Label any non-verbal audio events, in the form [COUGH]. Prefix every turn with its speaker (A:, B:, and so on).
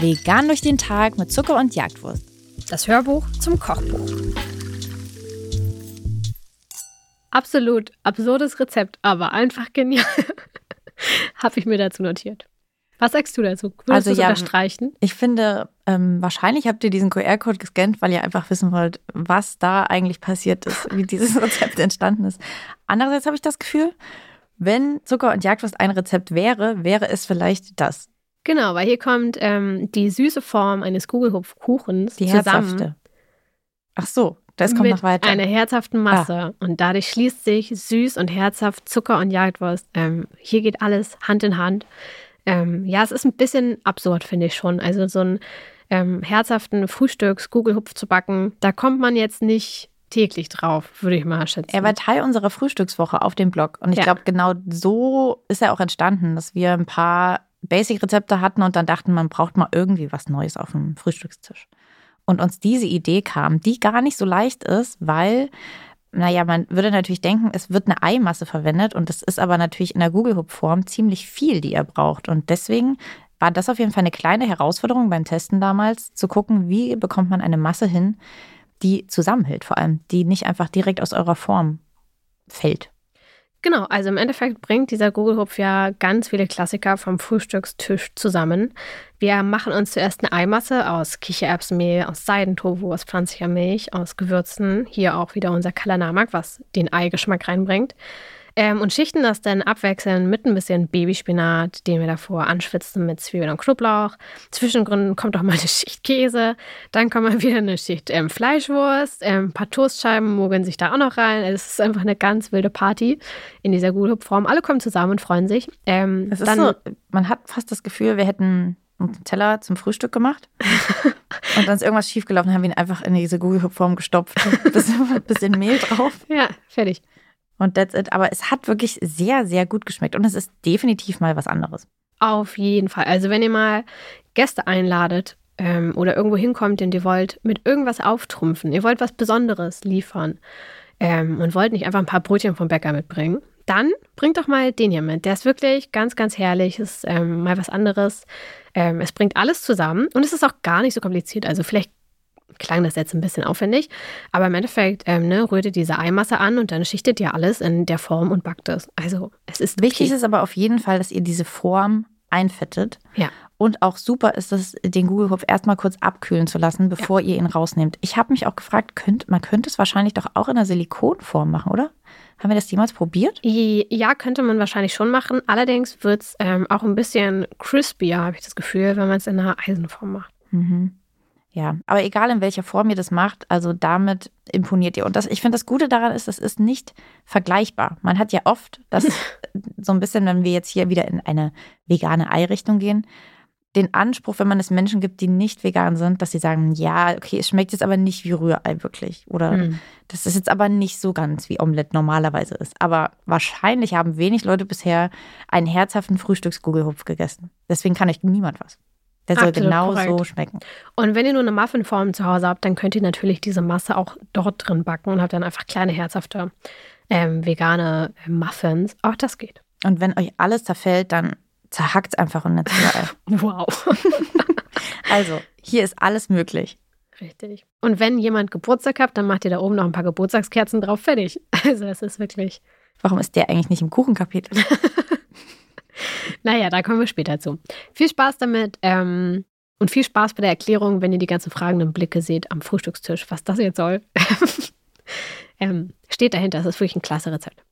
A: Vegan durch den Tag mit Zucker und Jagdwurst.
B: Das Hörbuch zum Kochbuch. Absolut absurdes Rezept, aber einfach genial. [LAUGHS] Habe ich mir dazu notiert. Was sagst du dazu? Würdest
A: Also
B: du
A: ja,
B: unterstreichen?
A: Ich finde, ähm, wahrscheinlich habt ihr diesen QR-Code gescannt, weil ihr einfach wissen wollt, was da eigentlich passiert ist, wie dieses [LAUGHS] Rezept entstanden ist. Andererseits habe ich das Gefühl, wenn Zucker und Jagdwurst ein Rezept wäre, wäre es vielleicht das.
B: Genau, weil hier kommt ähm, die süße Form eines Kugelhupfkuchens
A: Die
B: zusammen
A: herzhafte. Ach so, das kommt
B: mit
A: noch weiter. Ah.
B: einer herzhaften Masse. Und dadurch schließt sich süß und herzhaft Zucker und Jagdwurst. Ähm, hier geht alles Hand in Hand. Ähm, ja, es ist ein bisschen absurd, finde ich schon. Also so einen ähm, herzhaften Frühstücks-Kugelhupf zu backen, da kommt man jetzt nicht täglich drauf, würde ich mal schätzen.
A: Er war Teil unserer Frühstückswoche auf dem Blog. Und ich
B: Ja.
A: glaube, genau so ist er auch entstanden, dass wir ein paar Basic-Rezepte hatten und dann dachten, man braucht mal irgendwie was Neues auf dem Frühstückstisch. Und uns diese Idee kam, die gar nicht so leicht ist, weil, naja, man würde natürlich denken, es wird eine Eimasse verwendet und das ist aber natürlich in der Google-Hub-Form ziemlich viel, die ihr braucht. Und deswegen war das auf jeden Fall eine kleine Herausforderung beim Testen damals, zu gucken, wie bekommt man eine Masse hin, die zusammenhält, vor allem, die nicht einfach direkt aus eurer Form fällt.
B: Genau, also im Endeffekt bringt dieser Gugelhupf ja ganz viele Klassiker vom Frühstückstisch zusammen. Wir machen uns zuerst eine Eimasse aus Kichererbsenmehl, aus Seidentofu, aus pflanzlicher Milch, aus Gewürzen. Hier auch wieder unser Kalanamak, was den Eigeschmack reinbringt. Ähm, und schichten das dann abwechselnd mit ein bisschen Babyspinat, den wir davor anschwitzen mit Zwiebeln und Knoblauch. Zwischengründen kommt auch mal eine Schicht Käse. Dann kommt mal wieder eine Schicht ähm, Fleischwurst. Ähm, ein paar Toastscheiben mogeln sich da auch noch rein. Also es ist einfach eine ganz wilde Party in dieser Gulhupf-Form. Alle kommen zusammen und freuen sich. Ähm,
A: Es ist
B: dann,
A: so, man hat fast das Gefühl, wir hätten einen Teller zum Frühstück gemacht [LAUGHS] und dann ist irgendwas schiefgelaufen, haben wir ihn einfach in diese Google-Form gestopft. [LAUGHS] Bisschen, bisschen Mehl drauf
B: Ja, fertig.
A: Und that's it. Aber es hat wirklich sehr, sehr gut geschmeckt und es ist definitiv mal was anderes.
B: Auf jeden Fall. Also wenn ihr mal Gäste einladet ähm, oder irgendwo hinkommt und ihr wollt mit irgendwas auftrumpfen, ihr wollt was Besonderes liefern ähm, und wollt nicht einfach ein paar Brötchen vom Bäcker mitbringen, dann bringt doch mal den hier mit. Der ist wirklich ganz, ganz herrlich, ist ähm, mal was anderes. Ähm, es bringt alles zusammen und es ist auch gar nicht so kompliziert. Also vielleicht klang das jetzt ein bisschen aufwendig, aber im Endeffekt ähm, ne, rührt ihr diese Eimasse an und dann schichtet ihr alles in der Form und backt es. Also es ist
A: Wichtig
B: okay.
A: ist aber auf jeden Fall, dass ihr diese Form einfettet.
B: Ja.
A: Und auch super ist es, den Google-Hupf erstmal kurz abkühlen zu lassen, bevor ihr ihn rausnehmt. Ich habe mich auch gefragt, könnt, man könnte es wahrscheinlich doch auch in einer Silikonform machen, oder? Haben wir das jemals probiert?
B: Ja, könnte man wahrscheinlich schon machen. Allerdings wird es ähm, auch ein bisschen crispier, habe ich das Gefühl, wenn man es in einer Eisenform macht.
A: Mhm. Ja, aber egal in welcher Form ihr das macht, also damit imponiert ihr. Und das, ich finde, das Gute daran ist, das ist nicht vergleichbar. Man hat ja oft das [LAUGHS] so ein bisschen, wenn wir jetzt hier wieder in eine vegane Ei-Richtung gehen, den Anspruch, wenn man es Menschen gibt, die nicht vegan sind, dass sie sagen, ja, okay, es schmeckt jetzt aber nicht wie Rührei wirklich. Oder
B: Hm.
A: das ist jetzt aber nicht so ganz wie Omelette normalerweise ist. Aber wahrscheinlich haben wenig Leute bisher einen herzhaften Frühstücksgugelhupf gegessen. Deswegen kann euch niemand was. Der soll
B: Absolut
A: genau
B: korrekt.
A: so schmecken.
B: Und wenn ihr nur eine Muffinform zu Hause habt, dann könnt ihr natürlich diese Masse auch dort drin backen und habt dann einfach kleine, herzhafte ähm, vegane äh, Muffins. Auch das geht.
A: Und wenn euch alles zerfällt, dann zerhackt es einfach in eine Zwiebel.
B: Wow. [LAUGHS]
A: Also, hier ist alles möglich.
B: Richtig. Und wenn jemand Geburtstag habt, dann macht ihr da oben noch ein paar Geburtstagskerzen drauf. Fertig. [LAUGHS] Also es ist wirklich,
A: Warum ist der eigentlich nicht im Kuchenkapitel? [LAUGHS]
B: naja, da kommen wir später zu. Viel Spaß damit ähm, und viel Spaß bei der Erklärung, wenn ihr die ganzen fragenden Blicke seht am Frühstückstisch, was das jetzt soll. [LAUGHS] ähm, steht dahinter, das ist wirklich ein klasse Rezept.